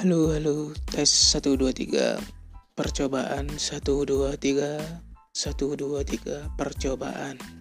Halo, halo, tes 1, 2, 3 Percobaan. 1, 2, 3 1, 2, 3 Percobaan.